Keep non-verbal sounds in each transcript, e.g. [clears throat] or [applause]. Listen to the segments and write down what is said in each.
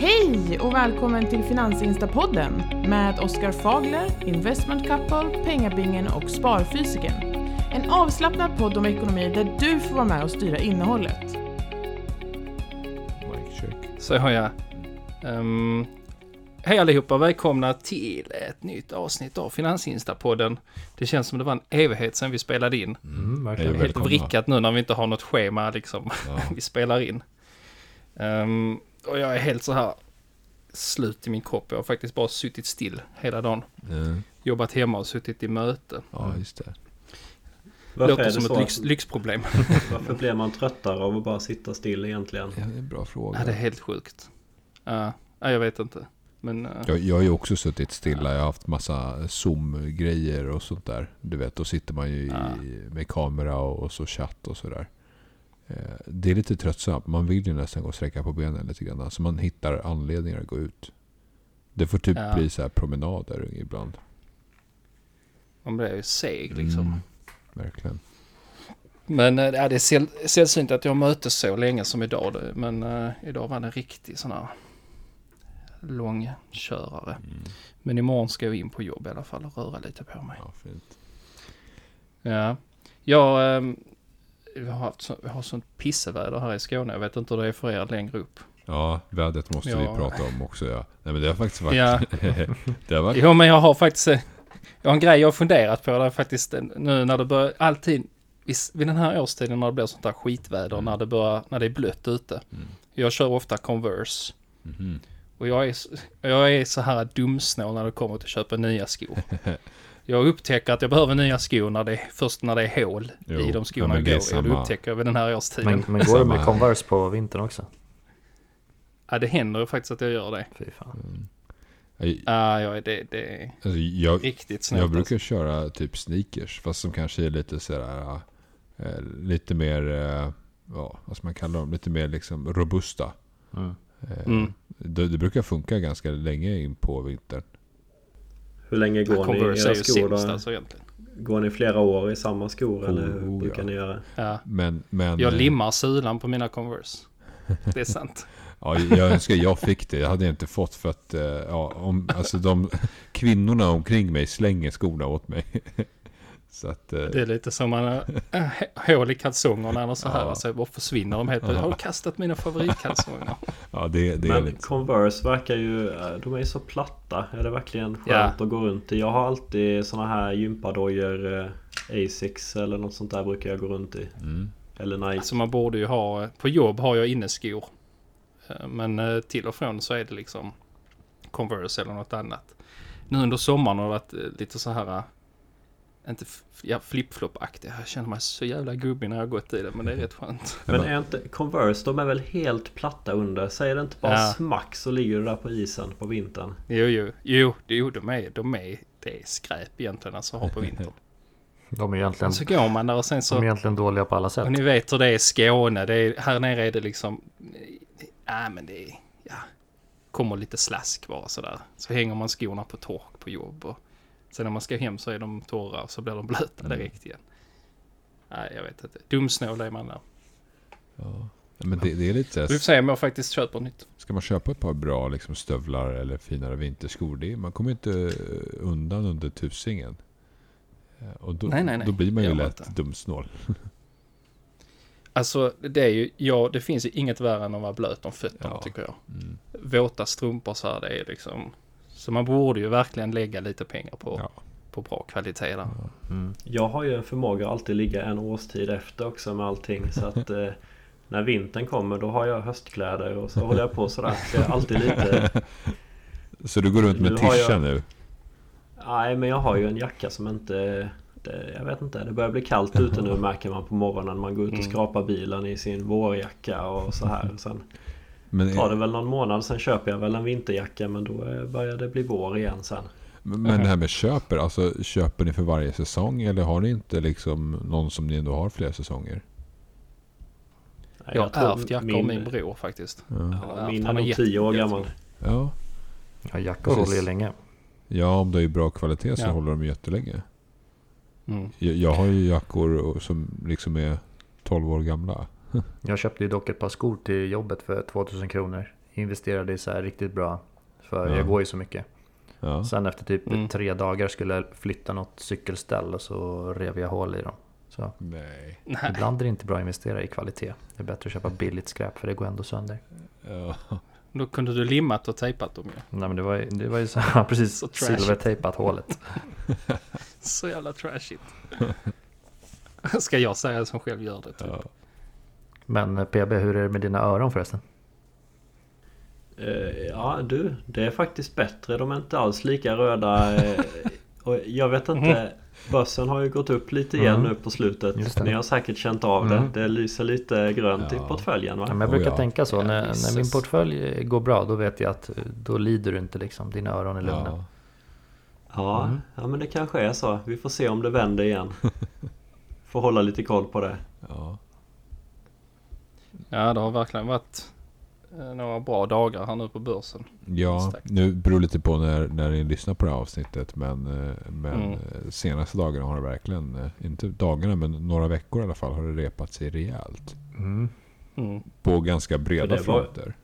Hej och välkommen till Finansinstapodden med Oskar Fagler, Investment Couple, Pengabingen och Sparfysiken. En avslappnad podd om ekonomi där du får vara med och styra innehållet. Så har jag. Um, hej allihopa, välkomna till ett nytt avsnitt av Finansinstapodden. Det känns som det var en evighet sedan vi spelade in. Mm, Det är hej och helt vrickat nu när vi inte har något schema liksom. Ja. [laughs] vi spelar in. Ehm, och jag är helt så här slut i min kropp. Jag har faktiskt bara suttit still hela dagen. Mm. Jobbat hemma och suttit i möte. Ja, just det. Varför Låter som så? ett lyx, lyxproblem. [laughs] Varför blir man tröttare av att bara sitta still egentligen? Ja, det är en bra fråga. ja, det är helt sjukt. Ja, ja, jag vet inte. Men uh, jag, jag har ju också suttit stilla. Jag har haft massa Zoom-grejer och sånt där. Du vet, då sitter man ju i, med kamera och, och så chatt och sådär. Eh, Det är lite tröttsamt. Man vill ju nästan gå och sträcka på benen lite grann. Så man hittar anledningar att gå ut. Det får typ Ja. bli så här promenader ibland. man blir ju seg liksom. Mm, verkligen. Men eh, ja, det är säll, sällsynt att jag mötes så länge som idag. Men eh, idag var det en riktig sån här långkörare. Mm. Men imorgon ska jag in på jobb i alla fall och röra lite på mig. Ja, fint. Ja, jag, ehm, vi har haft så, vi har sånt pisseväder här i Skåne. Jag vet inte hur det är för er längre upp. Ja, vädret måste vi Ja. prata om också. Ja. Nej, men det har faktiskt varit... Ja. [laughs] det har varit... Jo, men jag har faktiskt... eh, Jag har en grej jag har funderat på. Det är faktiskt en- nu när det börjar... Alltid vid, den här årstiden när det blir sånt här skitväder. Mm. När det börjar... När det är blött ute. Mm. Jag kör ofta Converse. Mhm. Och jag är, så- jag är så här dumsnål när det kommer till att köpa nya skor. [laughs] Jag upptäcker att jag behöver nya skor när det är, först när det är hål Jo, i de skorna jag går i. Det upptäcker jag vid den här årstiden. Men, men går du med. Converse på vintern också? Ja, det händer ju faktiskt att jag gör det. Fy fan. Mm. Jag, Ja, ja det, det är alltså, jag, riktigt snällt. jag brukar köra typ sneakers, fast som kanske är lite sådär, eh, lite mer, eh, ja, vad ska man kalla dem, lite mer liksom robusta. Mm. Eh, Mm. det, det brukar funka ganska länge in på vintern. Hur länge Ja, går ni i era skor sämst då? alltså egentligen. Går ni flera år i samma skor eller hur Oh, brukar ja. ni göra? Ja. Men, men Jag eh, limmar sulan på mina Converse. Det är sant. [laughs] Ja, jag önskar jag fick det. Jag hade inte fått för att, eh, ja, om, alltså de kvinnorna omkring mig slänger skorna åt mig. [laughs] Så att, eh, Det är lite som man har äh, hål i kalsongerna eller så här. Ja. Alltså, och försvinner de helt plötsligt. Har du kastat mina favoritkalsonger? [laughs] ja, det, det Men lite. Converse verkar ju, eh, de är ju så platta. Är det verkligen skönt Ja. att gå runt i? Jag har alltid såna här gympadojor, eh, Asics eller något sånt där brukar jag gå runt i. Mm. Eller Nike. Alltså man borde ju ha, på jobb har jag inneskor. Eh, Men eh, till och från så är det liksom Converse eller något annat. Nu under sommaren har det varit eh, lite så här, eh, inte ja, flip-flop-aktiga. Jag känner mig så jävla gubbig när jag har gått i det, men det är rätt skönt. [laughs] Men är inte Converse, de är väl helt platta under? Säger det inte bara Ja. smack så ligger du där på isen på vintern? Jo, jo, jo, jo de är, de är, det är skräp egentligen alltså att ha på vintern. [laughs] De är egentligen, Så går man där och sen de är så, egentligen dåliga på alla sätt. och ni vet hur det är i Skåne, det är, här nere är det liksom, ja men det är, ja, kommer lite slask bara sådär. Så hänger man skorna på tork på jobb och sen när man ska hem så är de torra och så blir de blöta direkt igen. Nej, jag vet inte. Dumsnål är man där. Ja. Men det, det är lite Vi får se om jag faktiskt köper nytt. ska man köpa ett par bra liksom, stövlar eller finare vinterskor, det, man kommer inte eh, undan under tusingen. Eh, Och då, Nej, nej, nej. då blir man ju man lätt inte. dumsnål. [laughs] Alltså, det är ju, ja, det finns ju inget värre än att vara blöt om fötterna Ja. tycker jag. Mm. våta strumpor så här, det är liksom... Så man borde ju verkligen lägga lite pengar på, Ja. på bra kvalitet där. Mm. Jag har ju en förmåga att alltid ligga en årstid efter också med allting så att [laughs] eh, När vintern kommer då har jag höstkläder och så håller jag på sådär så jag alltid lite [laughs] Så du går runt med jag- tischa nu? Nej men jag har ju en jacka som inte det, Jag vet inte, det börjar bli kallt ute nu [laughs] märker man på morgonen Man går ut och Mm. skrapar bilen i sin vårjacka och så här Sen Men, tar det väl någon månad sen köper jag väl en vinterjacka men då eh, börjar det bli vår igen sen Men det här med köper, alltså köper ni för varje säsong eller har ni inte liksom någon som ni ändå har flera säsonger? Nej, Jag har ärvt jacka av min bror faktiskt. Ja, Ja, min är nog 10 år gammal ja. Ja, jackor Precis. håller ju länge. ja om det är bra kvalitet så Ja. håller de jättelänge. Mm. Jag, jag har ju jackor som liksom är 12 år gamla. Jag köpte ju dock ett par skor till jobbet för 2000 kronor investerade i så här riktigt bra. För Ja. jag går ju så mycket. Ja. Sen efter typ Mm. tre dagar skulle jag flytta något cykelställ och så rev jag hål i dem. Så Nej. Ibland är det inte bra att investera i kvalitet. Det är bättre att köpa billigt skräp för det går ändå sönder. Ja. Då kunde du limmat och tejpat dem ju. Nej men det var ju, det var ju så [laughs] här, precis Så silvertejpat hålet. [laughs] Så jävla trashigt. [laughs] Ska jag säga som själv gör det typ. Ja. Men eh, PB, hur är det med dina öron förresten? Eh, Ja du, det är faktiskt bättre. De är inte alls lika röda. eh, Och jag vet inte. Börsen har ju gått upp lite igen Mm. nu på slutet. Ni har säkert känt av Mm. det. Det lyser lite grönt i Ja. portföljen Ja, va? men jag Oh, brukar ja. tänka så. Ja, när, när min portfölj går bra, då vet jag att då lider du inte liksom. Dina öron är lugna. Ja. Ja, Mm. ja men det kanske är så. Vi får se om det vänder igen. [laughs] Får hålla lite koll på det. Ja. Ja, det har verkligen varit eh, några bra dagar här nu på börsen. Ja, nu beror lite på när, när ni lyssnar på det här avsnittet. Men, eh, men Mm. eh, senaste dagarna har det verkligen, inte dagarna men några veckor i alla fall, har det repat sig rejält. Mm. Mm. På ganska breda det var- fronter.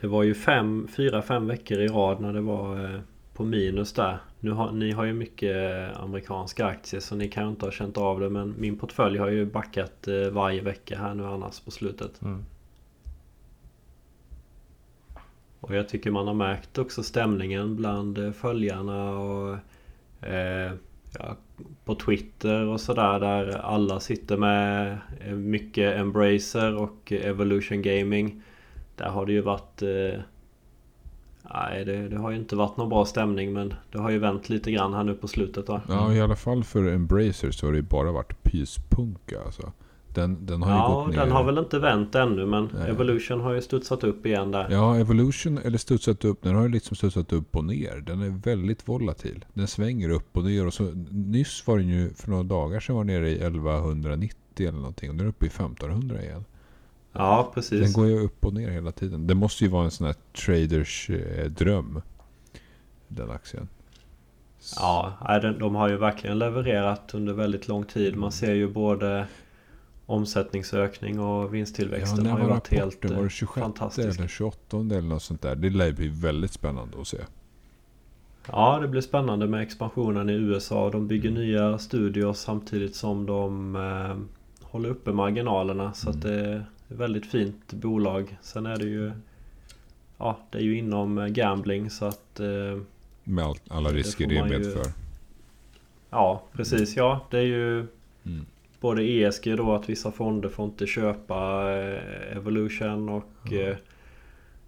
Det var ju fem, fyra, fem veckor i rad när det var på minus där. Nu har, ni har ju mycket eh, amerikanska aktier så ni kan ju inte ha känt av det men min portfölj har ju backat eh, varje vecka här nu annars på slutet. Mm. Och jag tycker man har märkt också stämningen bland eh, följarna och eh, ja, på Twitter och sådär där alla sitter med mycket Embracer och Evolution Gaming. Där har det ju varit... Eh, nej, det, det har ju inte varit någon bra stämning men det har ju vänt lite grann här nu på slutet va? Ja, i alla fall för Embracer så har det ju bara varit pyspunka alltså. Den, den har ju Ja, gått ner. den har väl inte vänt ännu men Nej. Evolution har ju studsat upp igen där. Ja, Evolution eller studsat upp. Den har ju liksom studsat upp och ner. Den är väldigt volatil. Den svänger upp och ner. Och så, nyss var den ju, för några dagar sedan var den nere i 1190 eller någonting. Och nu är den uppe i 1500 igen. Ja, Den precis. går ju upp och ner hela tiden. Det måste ju vara en sån här traders eh, dröm. Den aktien. Ja, den- de har ju verkligen levererat under väldigt lång tid. Man ser ju både omsättningsökning och vinsttillväxten när har ju var varit helt rapporten? Var det eh, 26 fantastisk. eller 28 eller något sånt där? Det lär ju bli väldigt spännande att se. Ja, det blir spännande med expansionen i USA. De bygger nya studios samtidigt som de eh, håller uppe marginalerna. Så att det väldigt fint bolag. Sen är det ju Ja, det är ju inom eh, gambling så att eh, Med alla Det risker får det man ju- medför. Ja, precis. Ja, det är ju Mm. både ESG då att vissa fonder får inte köpa eh, Evolution och eh,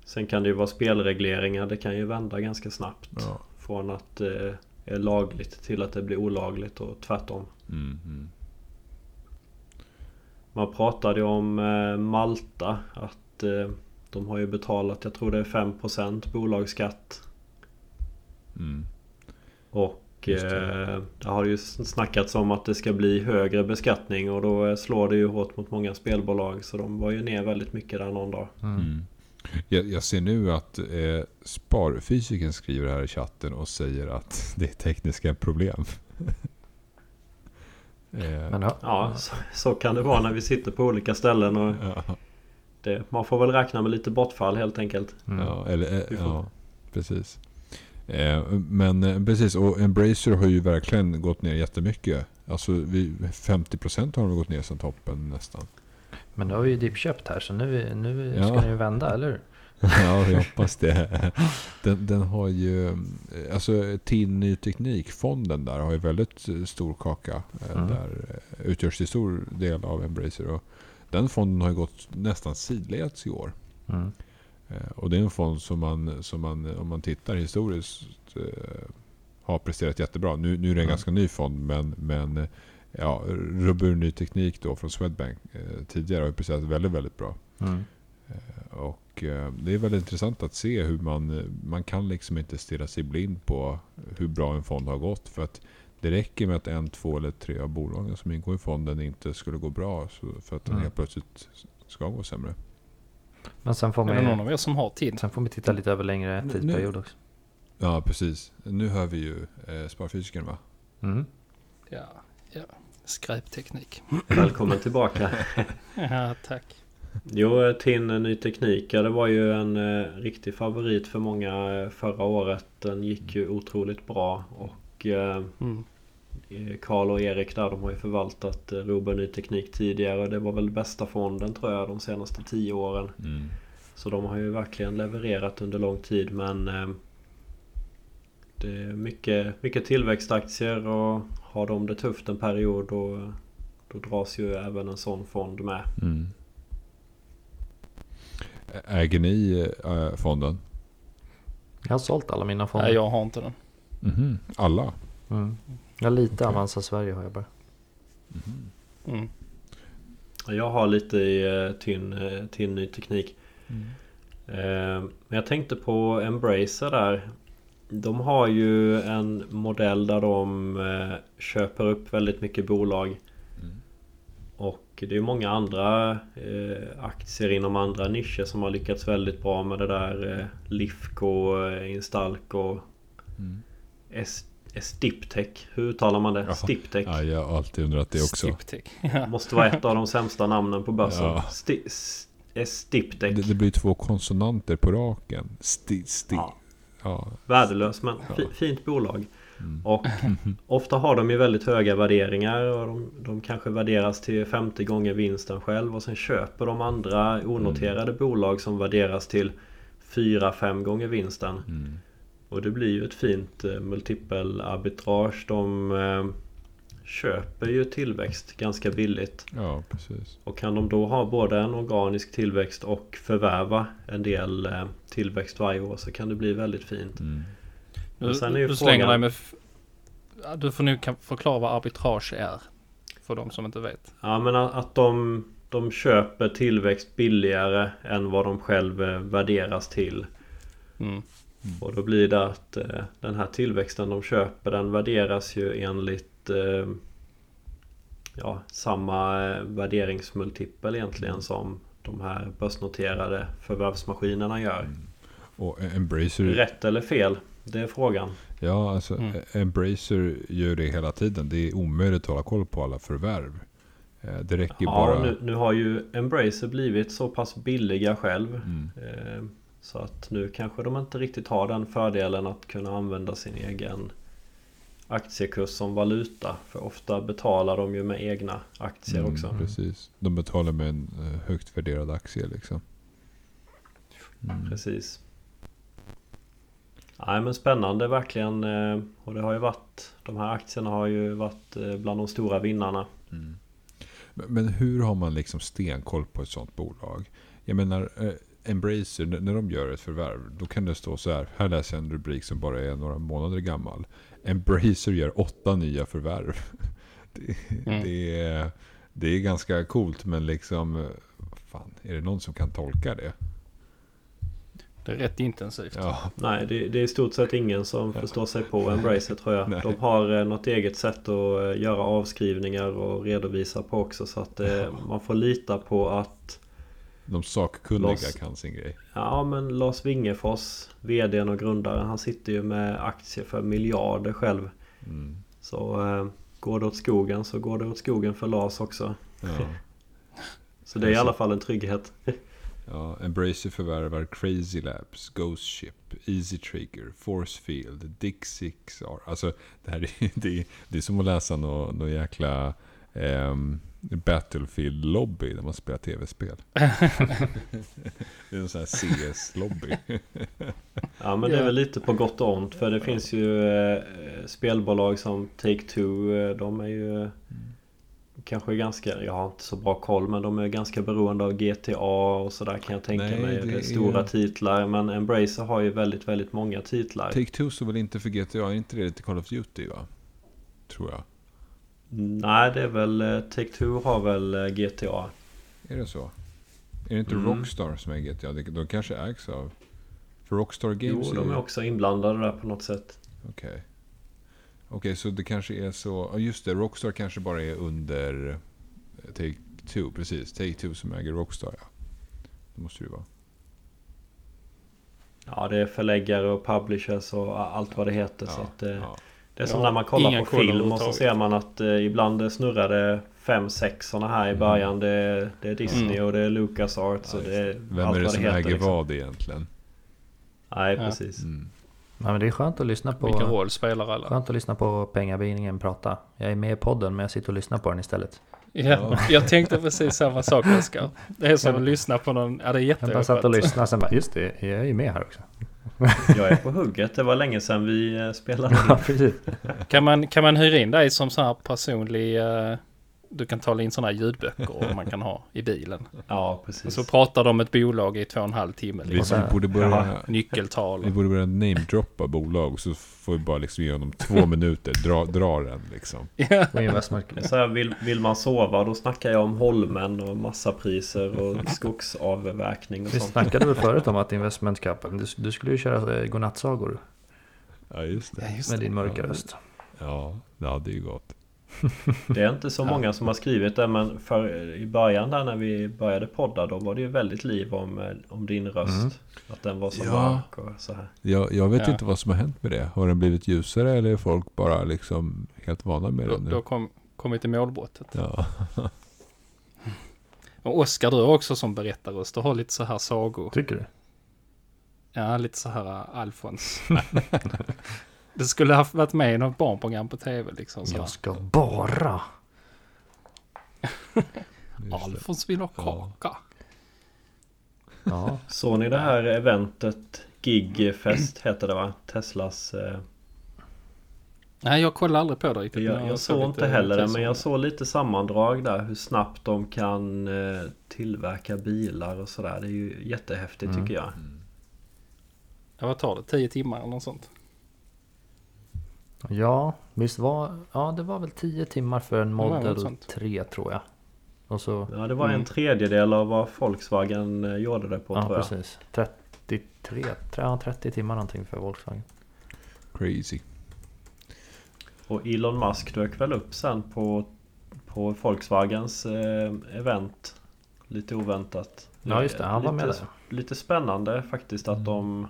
sen kan det ju vara spelregleringar. Det kan ju vända ganska snabbt. Ja. Från att det är lagligt till att det blir olagligt och tvärtom. Mm, mm. Man pratade om eh, Malta att eh, de har ju betalat, jag tror det är 5% bolagsskatt. Mm. Och det. eh, det har ju snackats om att det ska bli högre beskattning och då slår det ju hårt mot många spelbolag. Så de var ju ner väldigt mycket där någon dag. Mm. Jag, jag ser nu att eh, Sparfysiken skriver här i chatten och säger att [laughs] det är tekniska problem. Eh, Men ja, Ja, så, så kan det vara när vi sitter på olika ställen och ja, det, man får väl räkna med lite bortfall helt enkelt. mm. ja, eller, eh, ja, precis. Eh, men precis, och Embracer har ju verkligen gått ner jättemycket. Alltså vi, 50% har de gått ner sedan toppen nästan. Men nu har vi ju dipköpt här så nu, nu Ja. ska den ju vända, eller hur? [laughs] Ja, jag hoppas det. Den, den har ju, eh, alltså TIN Ny Teknik-fonden där har ju väldigt eh, stor kaka. Mm. Där utgörs till stor del av Embracer. Och den fonden har ju gått nästan sidleds i år. Mm. Och det är en fond som man, som man om man tittar historiskt, har presterat jättebra. Nu, nu är det en Mm. ganska ny fond, men, men ja, Robur Ny Teknik då från Swedbank eh, tidigare har ju presterat väldigt, väldigt bra. Mm. Och eh, det är väldigt intressant att se hur man, eh, man kan liksom inte stirra sig blind på hur bra en fond har gått. För att det räcker med att en, två eller tre av bolagen som ingår i fonden inte skulle gå bra för att den Mm. helt plötsligt ska gå sämre. Men sen får Är det någon man av er som har tid? Sen får man titta lite över längre tidsperiod också. Ja, precis. Nu hör vi ju eh, Sparfysiken va? Mm. Ja, ja. Skräpteknik. Välkommen tillbaka. [laughs] Ja, tack. Jo, TIN Ny Teknik, ja, det var ju en eh, riktig favorit för många eh, förra året. Den gick ju otroligt bra och eh, Mm. Karl och Erik där, de har ju förvaltat eh, Robur Ny Teknik tidigare. Det var väl bästa fonden tror jag de senaste tio åren. Mm. Så de har ju verkligen levererat under lång tid men eh, Det är mycket, mycket tillväxtaktier och har de det tufft en period då, då dras ju även en sån fond med. Mm. Äger ni äh, fonden? Jag har sålt alla mina fonder. Nej, jag har inte den. Mhm. Alla? Mm. Ja, lite Okej. Avanza Sverige har jag bara. Mm. Jag har lite i eh, Tynn, eh, Tynn Ny Teknik. Eh, Men jag tänkte på Embracer där. De har ju en modell där de eh, köper upp väldigt mycket bolag. Och det är många andra eh, aktier inom andra nischer som har lyckats väldigt bra med det där. Eh, Lifco, eh, Instalco, Mm. S- Stiptech. Hur uttalar man det? Jaha. Stiptech. Ja, jag har alltid undrat det också. Stiptech. [laughs] Ja. Måste vara ett av de sämsta namnen på börsen. Ja. Sti- Stiptech. Det, det blir två konsonanter på raken. Sti, sti. Ja. Ja. Värdelös men Ja. fi- fint bolag. Och ofta har de ju väldigt höga värderingar och de, de kanske värderas till 50 gånger vinsten själv och sen köper de andra onoterade Mm. bolag som värderas till 4-5 gånger vinsten. Mm. Och det blir ju ett fint eh, multipelarbitrage. De eh, köper ju tillväxt ganska billigt. ja, precis. Och kan de då ha både en organisk tillväxt och förvärva en del eh, tillväxt varje år så kan det bli väldigt fint. Mm. Du, du slänger frågan- dig med... Du får nog förklara vad arbitrage är. För de som inte vet. Ja men att de, de köper tillväxt billigare än vad de själv eh, värderas till. Mm. Och då blir det att eh, den här tillväxten de köper den värderas ju enligt eh, ja, samma eh, värderingsmultipel egentligen som de här börsnoterade förvärvsmaskinerna gör. Och Embracer... Rätt eller fel? Det är frågan. Ja, alltså Mm. Embracer gör det hela tiden. Det är omöjligt att hålla koll på alla förvärv. Eh, Det räcker Ja, bara... nu, nu har ju Embracer blivit så pass billiga själv. Mm. Eh, Så att nu kanske de inte riktigt har den fördelen att kunna använda sin egen aktiekurs som valuta. För ofta betalar de ju med egna aktier Mm, också. Precis. De betalar med en eh, högt värderad aktie liksom. Mm. Precis. Nej men spännande verkligen. eh, Och det har ju varit De här aktierna har ju varit eh, bland de stora vinnarna. Mm. Men, hur har man liksom stenkoll på ett sånt bolag? Jag menar, eh, Embracer, när de gör ett förvärv, då kan det stå så här. Här läser jag en rubrik som bara är några månader gammal. Embracer gör åtta nya förvärv. [laughs] Det, Mm. det, är, det är ganska coolt, men liksom... Fan, är det någon som kan tolka det? Det är rätt intensivt. Ja, Nej det, det är i stort sett ingen som förstår sig på Embracer tror jag. Nej. De har eh, något eget sätt att eh, göra avskrivningar och redovisa på också. Så att eh, man får lita på att de sakkunniga Loss. kan sin grej. Ja men Lars Wingefors VDn och grundaren Han sitter ju med aktier för miljarder själv Mm. Så eh, går det åt skogen så går det åt skogen för Lars också Ja. [laughs] Så det är i alla fall en trygghet [laughs] Ja, Embracer förvärvar Crazy Labs, Ghost Ship, Easy Trigger, Force Field, Dixixar. Alltså det här är, [laughs] det är, det är som att läsa någon nå jäkla ehm, Battlefield-lobby när man spelar tv-spel. [laughs] det är en sån här CS-lobby. Ja men det är väl lite på gott och ont för det finns ju eh, spelbolag som Take-Two eh, De är ju Kanske ganska, jag har inte så bra koll men de är ganska beroende av GTA och sådär kan jag tänka Nej, mig. det Det är är- stora titlar men Embracer har ju väldigt väldigt många titlar. Take-Two står väl inte för GTA? Är inte det lite Call of Duty va? Tror jag. Nej det är väl eh, Take-Two har väl eh, GTA. Är det så? Är det inte Mm. Rockstar som är GTA? De, kanske ägs av... För Rockstar Games Jo de är ju- också inblandade där på något sätt. Okej. Okej, så det kanske är så... Ja, just det. Rockstar kanske bara är under eh, Take-Two. Precis. Take-Two som äger Rockstar, ja. Det måste det ju vara. Ja det är förläggare och publishers och allt vad det heter. så Ja, att, eh, ja. Det är som Ja, när man kollar på film och så ser man att eh, ibland det snurrar det fem, sex sådana här i början. Det, det är Disney Mm. och det är Lucas Arts Ja, och det är Vem allt är det vad som heter, äger liksom. vad egentligen? Nej, Ja. precis. Mm. Ja, men det är skönt att lyssna på... Vilken roll spelar alla? Skönt att lyssna på pengabindningen prata. Jag är med i podden men jag sitter och lyssnar på den istället. Ja, jag tänkte precis samma sak Oskar. Det är som att lyssna på någon, ja det är Jag bara satt och lyssnade sen bara, just det, jag är ju med här också. Jag är på hugget. Det var länge sedan vi eh, spelade Ja, precis. Kan man, kan man hyra in dig som så här personlig, eh, du kan tala in sådana här ljudböcker och man kan ha i bilen. Ja, Och precis. så pratar de om ett bolag i två och en halv timme. Vi, Liksom. här- borde börja, Ja. Nyckeltal. vi borde börja namedroppa bolag så får vi bara liksom ge dem två [laughs] minuter. Dra, dra den liksom. Ja. Och Så här, vill, vill man sova då snackar jag om Holmen och massapriser och skogsavverkning och Vi sånt. snackade väl förut om att investment cup, du, du skulle ju köra eh, godnattsagor Ja, just det. Ja, just med din mörka röst. Ja, det hade ju gått. Det är inte så många som har skrivit det men för, i början där när vi började podda då var det ju väldigt liv om, eh, om din röst. Mm. Att den var så Ja. mörk och så här. Jag, jag vet Ja. inte vad som har hänt med det. Har den blivit ljusare eller är folk bara liksom helt vana med Då, den nu? då kom, kommit till målbrottet. Ja. [laughs] Och Oskar, du har också som berättarröst. Du har lite så här sagor. Tycker du? Ja, lite så här Alfons. [laughs] [laughs] det skulle ha varit med i något barnprogram på tv liksom. Så. Jag ska bara... [laughs] Alfons vill ha Ja. kaka. Ja, Såg ni det här eventet Gigfest heter det va? Teslas eh, Nej, jag kollar aldrig på det riktigt. Jag, jag såg inte heller det men jag såg lite sammandrag där hur snabbt de kan eh, tillverka bilar och sådär. Det är ju jättehäftigt Mm. tycker jag. Ja, vad tar det? 10 timmar eller något sånt? Ja visst var... Ja, det var väl 10 timmar för en Model sånt. 3 tror jag. Och så... Ja det var Mm. en tredjedel av vad Volkswagen eh, gjorde det på Ja, tror jag. precis. 33, ja, 30 timmar någonting för Volkswagen. Crazy. Och Elon Musk dök väl upp sen på, på Volkswagens eh, event. Lite oväntat. Ja, just det. Han var med lite, där. lite spännande faktiskt att Mm. de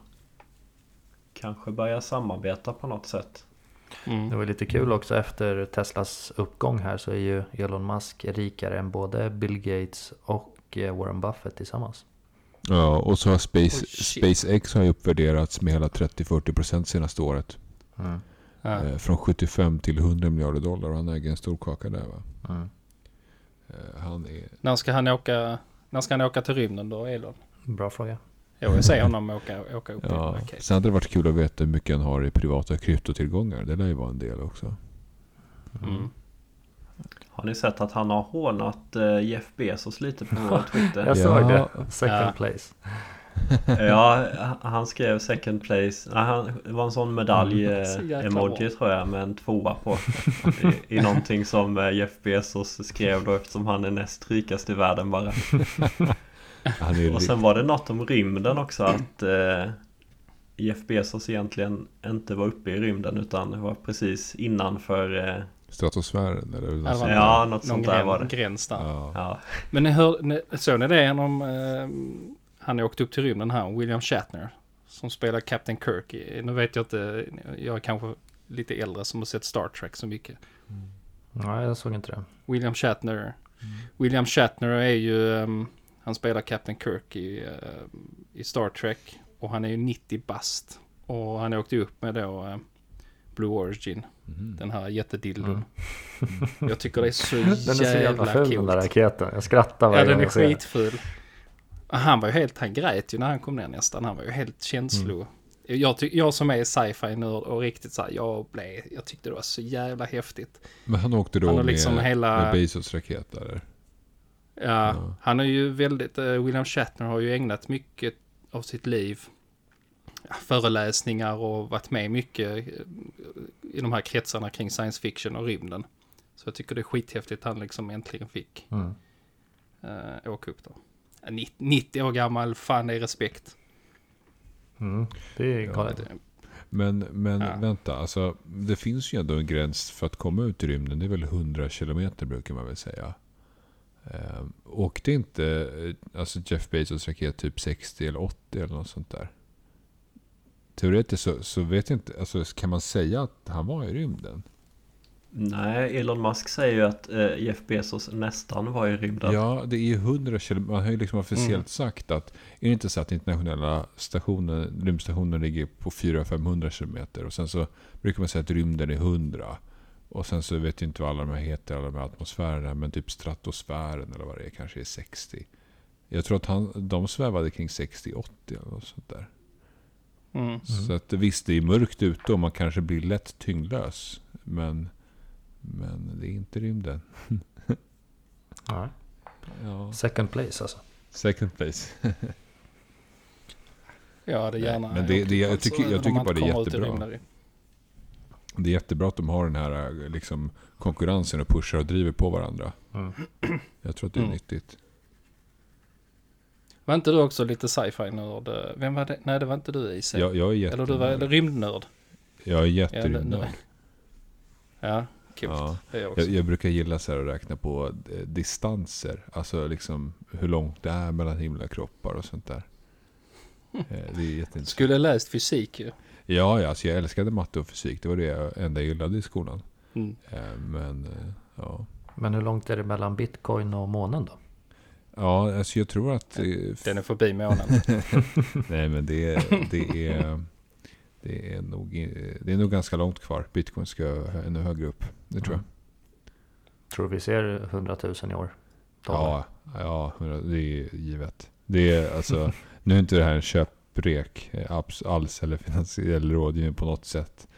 kanske börjar samarbeta på något sätt. Mm. Det var lite kul också efter Teslas uppgång här så är ju Elon Musk rikare än både Bill Gates och eh, Warren Buffett tillsammans. Ja, och så har Space, shit. SpaceX har ju uppvärderats med hela 30-40% senaste året. Mm. Eh, från 75 till 100 miljarder dollar. Och han äger en stor kaka där va? Mm. Eh, han är... När ska han åka? När ska han åka till rymden då, Elon? Bra fråga. Jag vill se honom åka, åka upp i Ja, raket. sen hade det varit kul att veta hur mycket han har i privata kryptotillgångar. Det lär ju vara en del också. Mm. Har ni sett att han har hånat eh, Jeff Bezos lite på [laughs] Twitter? Jag Ja. såg det. Second Ja. place. [laughs] Ja, han skrev second place. Nej, han, det var en sån medalj Mm. Eh, tror jag med en tvåa på. I, I någonting som eh, Jeff Bezos skrev då eftersom han är näst rikast i världen bara. [laughs] Han är Och sen var det något om rymden också att eh, Jeff Bezos egentligen inte var uppe i rymden utan var precis innanför eh, stratosfären eller något sånt Ja, där. något sånt där var det. gräns där. Ja. Ja, Men ni hör, ni, såg ni det om eh, han åkte upp till rymden här, William Shatner. Som spelar Captain Kirk. Nu vet jag inte, jag är kanske lite äldre som har sett Star Trek så mycket. Nej, jag såg inte det. William Shatner. William Shatner är ju, ehm, han spelar Captain Kirk i, ehm, i Star Trek. Och han är ju 90 bast. Och han åkte ju upp med då eh, Blue Origin. Mhm. Den här jättedildon. Mm. Jag tycker det är så [laughs] Den är så jävla jävla ful den där raketen. Jag skrattar Ja, varje den gång är jag ser den. skitful. Han var ju helt, han grät ju när han kom ner nästan. Han var ju helt känslo. Mm. Jag, ty- jag som är sci-fi nörd och riktigt så här, jag blev, jag tyckte det var så jävla häftigt. Men han åkte då Han har med, liksom hela- med Bezos raket eller? Ja, Ja. han är ju väldigt, eh, William Shatner har ju ägnat mycket av sitt liv ja, föreläsningar och varit med mycket eh, i de här kretsarna kring science fiction och rymden. Så jag tycker det är skithäftigt att han liksom äntligen fick Mm. uh, åka upp då. Ja, 90 90 år gammal, fan det är respekt. Mm. Det är Ja, galet. Det- Men, men Ja. vänta, alltså, det finns ju ändå en gräns för att komma ut i rymden. Det är väl 100 kilometer brukar man väl säga. Eh, åkte inte eh, alltså Jeff Bezos raket typ 60 eller 80 eller något sånt där? teoretiskt så, så vet jag inte, alltså kan man säga att han var i rymden? Nej, Elon Musk säger ju att eh, Jeff Bezos nästan var i rymden. Ja, det är ju 100 kilometer. Man har ju liksom officiellt Mm. sagt att är det inte så att internationella stationen, rymdstationen ligger på 400-500 kilometer och sen så brukar man säga att rymden är 100. Och sen så vet jag inte vad alla de här heter, alla de här atmosfärerna, men typ stratosfären eller vad det är kanske är 60. Jag tror att han, de svävade kring 60-80 eller något sånt där. Mm. Så att visst, det är mörkt ute och man kanske blir lätt tyngdlös. Men, men det är inte rymden. [laughs] Ja. Ja. Second place alltså. Second place. [laughs] Ja, det är gärna. Men det- det- jag tycker- jag tycker bara det är kommer ut i jättebra. Det är jättebra att de har den här eh, liksom, konkurrensen och pushar och driver på varandra. Mm. [clears throat] Jag tror att det är Mm. nyttigt. Var inte du också lite sci-fi nörd? Vem var det? Nej, det var inte du IC. Jag, jag är Eller du var eller jättenörd. rymdnörd. Jag är jätterymdnörd. Ja, coolt. Ja. Jag. Jag, jag brukar gilla så här att räkna på eh, distanser. Alltså liksom hur långt det är mellan himlakroppar och sånt där. [laughs] Eh, Det är jätteintressant. Skulle läst fysik ju. Ja, ja alltså jag älskade matte och fysik. Det var det jag enda jag gillade i skolan. Mm. Eh, Men eh, ja. Men hur långt är det mellan bitcoin och månen då? Ja, alltså jag tror att... eh, Den är förbi månen. [laughs] Nej, men det, är- det är... Det är, nog, det är nog ganska långt kvar. Bitcoin ska ännu högre upp. Det tror jag. Tror vi ser 100 000 i år? Dollar. Ja, ja, det är givet. Det är alltså... nu är inte det här en köprek eh, abs- alls eller finansiell rådgivning på något sätt.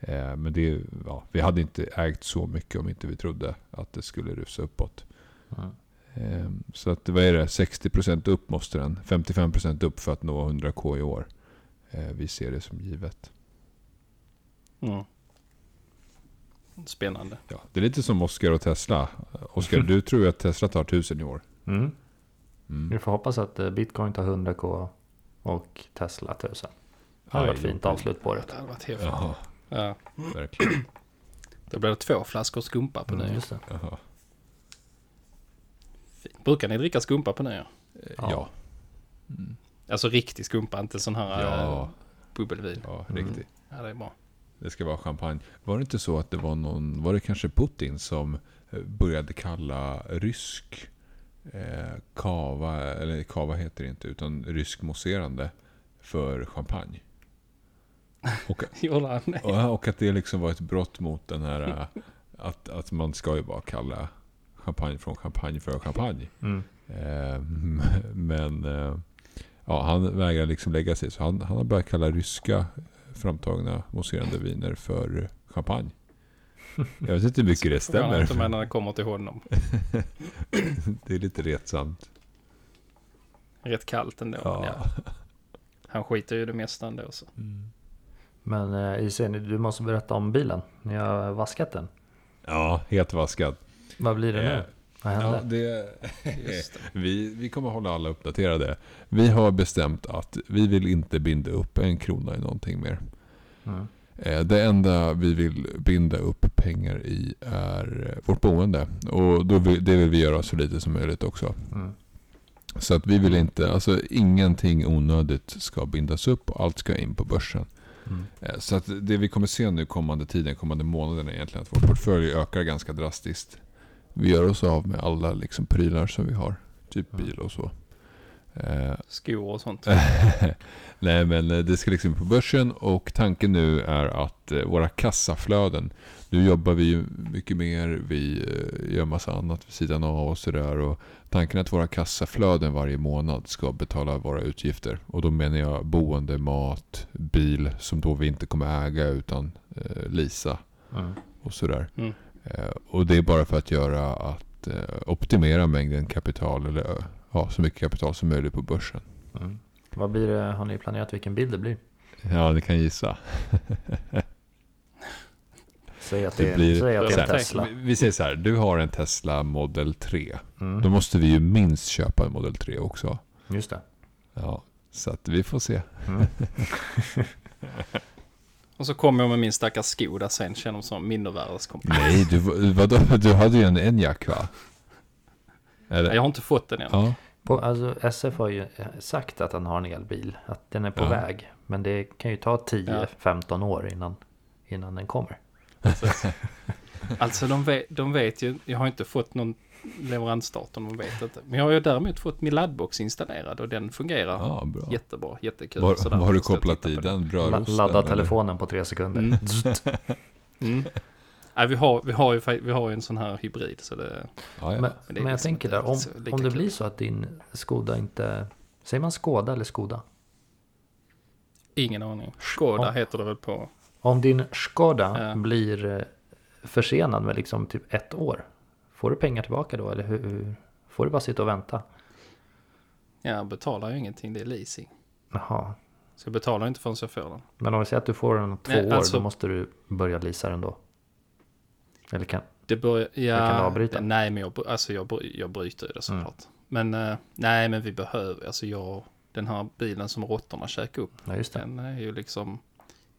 Eh, Men det ja, vi hade inte ägt så mycket om inte vi trodde att det skulle rusa uppåt. Mm. Eh, Så att vad är det? 60% upp måste den. 55% upp för att nå 100k i år. Eh, Vi ser det som givet. Mm. Spännande. Ja, det är lite som Oscar och Tesla. Oscar, [laughs] du tror ju att Tesla tar 1000 i år. Mm. Mm. Vi får hoppas att eh, bitcoin tar 100k och Tesla 1000. Det hade varit fint avslut på Ja, det. det hade varit häftigt. Jaha, Ja. verkligen. [clears throat] Då blir det två flaskor skumpa på Mm, nyår. Jaha. Fint. Brukar ni dricka skumpa på nyår? Eh, Ja. Ja. Mm. Alltså riktig skumpa, inte sån här Ja, äh, bubbelvin. ja, Mm. riktigt. Ja, det är bra. Det ska vara champagne. Var det inte så att det var någon, var det kanske Putin som eh, började kalla rysk eh, kava, eller kava heter det inte, utan rysk mousserande för champagne? [laughs] Och, och att det liksom var ett brott mot den här, eh, att, att man ska ju bara kalla champagne från champagne för champagne. Mm. Eh, [laughs] men eh, ja, han vägrar liksom lägga sig. Så han, han har börjat kalla ryska framtagna mousserande viner för champagne. Jag vet inte hur mycket det stämmer. inte när det kommer till honom. det är lite retsamt. Rätt kallt ändå. Ja. Ja. Han skiter ju det mesta ändå. Så. Mm. Men eh, IC, du måste berätta om bilen. Ni har vaskat den. ja, helt vaskad. Vad blir det Eh, nu? Vad hände? Ja, det, [laughs] Just det. [laughs] vi, vi kommer hålla alla uppdaterade. Vi har bestämt att vi vill inte binda upp en krona i någonting mer. Mm. Eh, Det enda vi vill binda upp pengar i är eh, vårt boende. Och då vill, det vill vi göra så lite som möjligt också. Mm. Så att vi vill inte, alltså ingenting onödigt ska bindas upp och allt ska in på börsen. Mm. Eh, Så att det vi kommer se nu kommande tiden, kommande månaderna egentligen, att vår portfölj ökar ganska drastiskt. Vi gör oss av med alla liksom prylar som vi har, typ Mm. bil och så. Eh, Skor och sånt. [laughs] Nej men eh, det ska liksom på börsen och tanken nu är att eh, våra kassaflöden. Nu jobbar vi ju mycket mer, vi gör massa annat vid sidan av och sådär. Och tanken är att våra kassaflöden varje månad ska betala våra utgifter. Och då menar jag boende, mat, bil som då vi inte kommer äga utan eh, lisa Mm. och sådär. Mm. Och det är bara för att göra att optimera mängden kapital eller ha så mycket kapital som möjligt på börsen. Mm. Vad blir det? Har ni planerat vilken bil det blir? Ja, ni kan gissa. [laughs] Säg att Det det, blir- säg att det är en här, Tesla. Vi, vi säger så här, du har en Tesla Model 3. Mm. Då måste vi ju minst köpa en Model 3 också. Just det. Ja, så att vi får se. Mm. [laughs] Och så kommer jag med min stackars sko där sen känner mig som mindervärdeskomplex. Nej, du, vadå? du hade ju en Enyaq va? Jag har inte fått den än. Ja, På, alltså SF har ju sagt att han har en elbil, att den är på Ja. väg. Men det kan ju ta 10-15 år innan, innan den kommer. [laughs] Alltså de vet, de vet ju, jag har inte fått någon leveransdatum, de vet inte. Men jag har ju däremot fått min laddbox installerad och den fungerar Ja, bra. jättebra, jättekul. Vad Så vad har du kopplat i den? La, Brödrosten? ladda telefonen på tre sekunder. Mm. [laughs] Mm. Nej, vi, har, vi, har ju, vi har ju en sån här hybrid så det... Ja, ja. Men, det är men jag liksom tänker där, om, om det blir så att din Skoda inte... Säger man Skoda eller Skoda? Ingen aning. Skoda Ja. heter det väl på... Om din Skoda Ja. blir eh, försenad med liksom typ ett år. Får du pengar tillbaka då eller hur? hur får du bara sitta och vänta? Jag betalar ju ingenting, det är leasing. Jaha. Så jag betalar inte förrän jag får den. Men om vi säger att du får den om två Nej, år, alltså- då måste du börja leasa den då? Eller kan... Det börjar... Ja, kan du avbryta? Nej, men jag, alltså jag, jag bryter ju det såklart. Men eh, nej, men vi behöver... Alltså jag... Den här bilen som råttorna käkade upp. Ja just det. Den är ju liksom...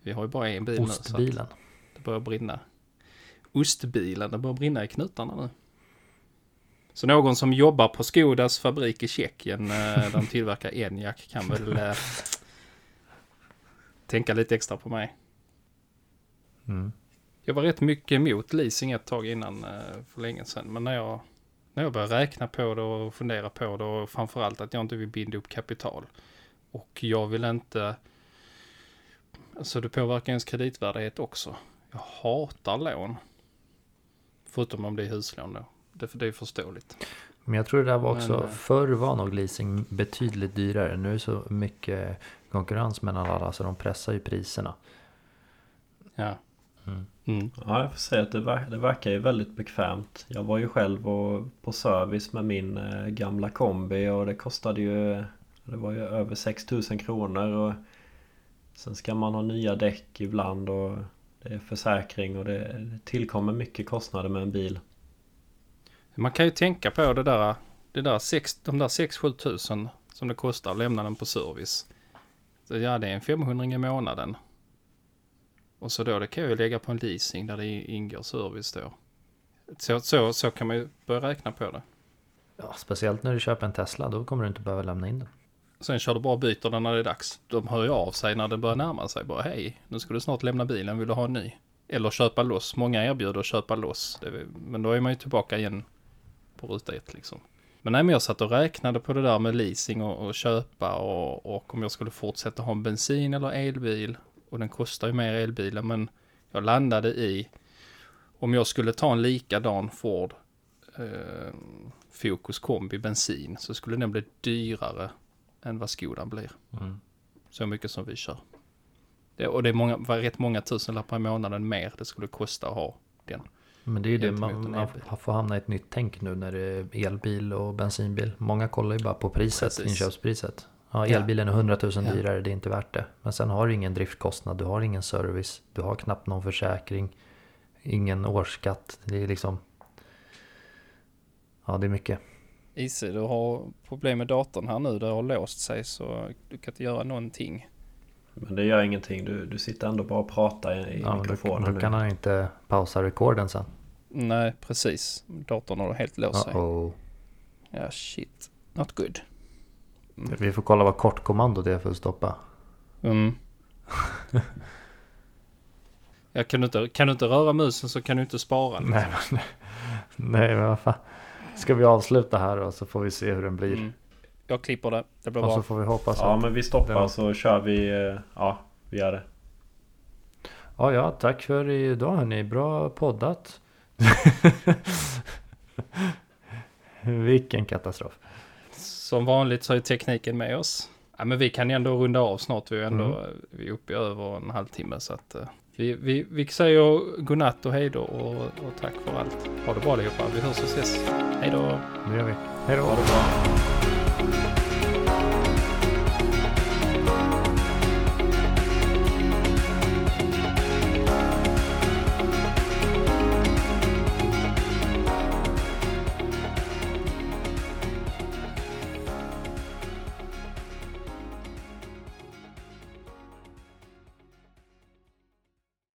Vi har ju bara en bil nu. Så Ostbilen. det börjar brinna. Ostbilen, det börjar brinna i knutarna nu. Så någon som jobbar på Skodas fabrik i Tjeckien eh, där de tillverkar [laughs] Enyaq kan väl eh, tänka lite extra på mig. Mm. Jag var rätt mycket emot leasing ett tag innan eh, för länge sedan. Men när jag, när jag började räkna på det och fundera på det och framförallt att jag inte vill binda upp kapital. Och jag vill inte... Alltså det påverkar ens kreditvärdighet också. Jag hatar lån. Förutom om det är huslån då. Det, det är förståeligt. Men jag tror det där var också, Men, eh, förr var nog leasing betydligt dyrare. Nu är det så mycket konkurrens mellan alla så de pressar ju priserna. Ja. Mm. Mm. Ja, jag får säga att det, ver- det verkar ju väldigt bekvämt. Jag var ju själv och, på service med min eh, gamla kombi och det kostade ju Det var ju över 6000 kronor och Sen ska man ha nya däck ibland och Det är försäkring och det, det tillkommer mycket kostnader med en bil. Man kan ju tänka på det där, det där sex, de där 6-7 tusen som det kostar att lämna den på service. Så ja, det är en 500 i månaden. Och så då, det kan jag ju lägga på en leasing där det ingår service då. Så, så, så kan man ju börja räkna på det. Ja, speciellt när du köper en Tesla, då kommer du inte behöva lämna in den. Sen kör du bara och byter den när det är dags. De hör ju av sig när det börjar närma sig. Bara hej, nu ska du snart lämna bilen, vill du ha en ny? Eller köpa loss. Många erbjuder att köpa loss. Men då är man ju tillbaka igen på ruta ett liksom. Men nej, men jag satt och räknade på det där med leasing och, och köpa och, och om jag skulle fortsätta ha en bensin eller elbil. Och den kostar ju mer elbilen men jag landade i om jag skulle ta en likadan Ford eh, Focus kombi bensin så skulle den bli dyrare än vad Skodan blir. Mm. Så mycket som vi kör. Det, och det är många, var rätt många tusenlappar i månaden mer det skulle kosta att ha den. Men det är ju det, man, man får hamna i ett nytt tänk nu när det är elbil och bensinbil. Många kollar ju bara på priset, Precis. inköpspriset. Ja, elbilen är 100 000 Ja. dyrare, det är inte värt det. Men sen har du ingen driftkostnad, du har ingen service, du har knappt någon försäkring, ingen årsskatt. Det är liksom... Ja, det är mycket. Ise, du har problem med datorn här nu. Det har låst sig så du kan inte göra någonting. Men det gör ingenting. Du, du sitter ändå bara och pratar i, i Ja, men då, mikrofonen då kan han inte pausa rekorden sen. Nej, precis. Datorn har helt låst sig. Ja, shit. Not good. Vi får kolla vad kortkommandot är för att stoppa. Mm. [laughs] ja, kan, du inte, kan du inte röra musen så kan du inte spara. liksom. Nej, men, nej, men vad fan. Ska vi avsluta här och så får vi se hur den blir. Mm. Jag klipper det. Det blir Och så bra. får vi hoppas Ja men vi stoppar Den- så kör vi. eh, Ja, vi gör det. Ja, ja, tack för idag hörni. Bra poddat. [laughs] Vilken katastrof. Som vanligt så är tekniken med oss. Ja, men vi kan ändå runda av snart. Vi är ändå Mm. vi är uppe i över en halvtimme. Så att, eh, vi, vi, vi säger godnatt och hej då och, och tack för allt. Ha det bra allihopa. Vi hörs och ses. Hej då. Nu gör vi. Hej då. Ha det bra.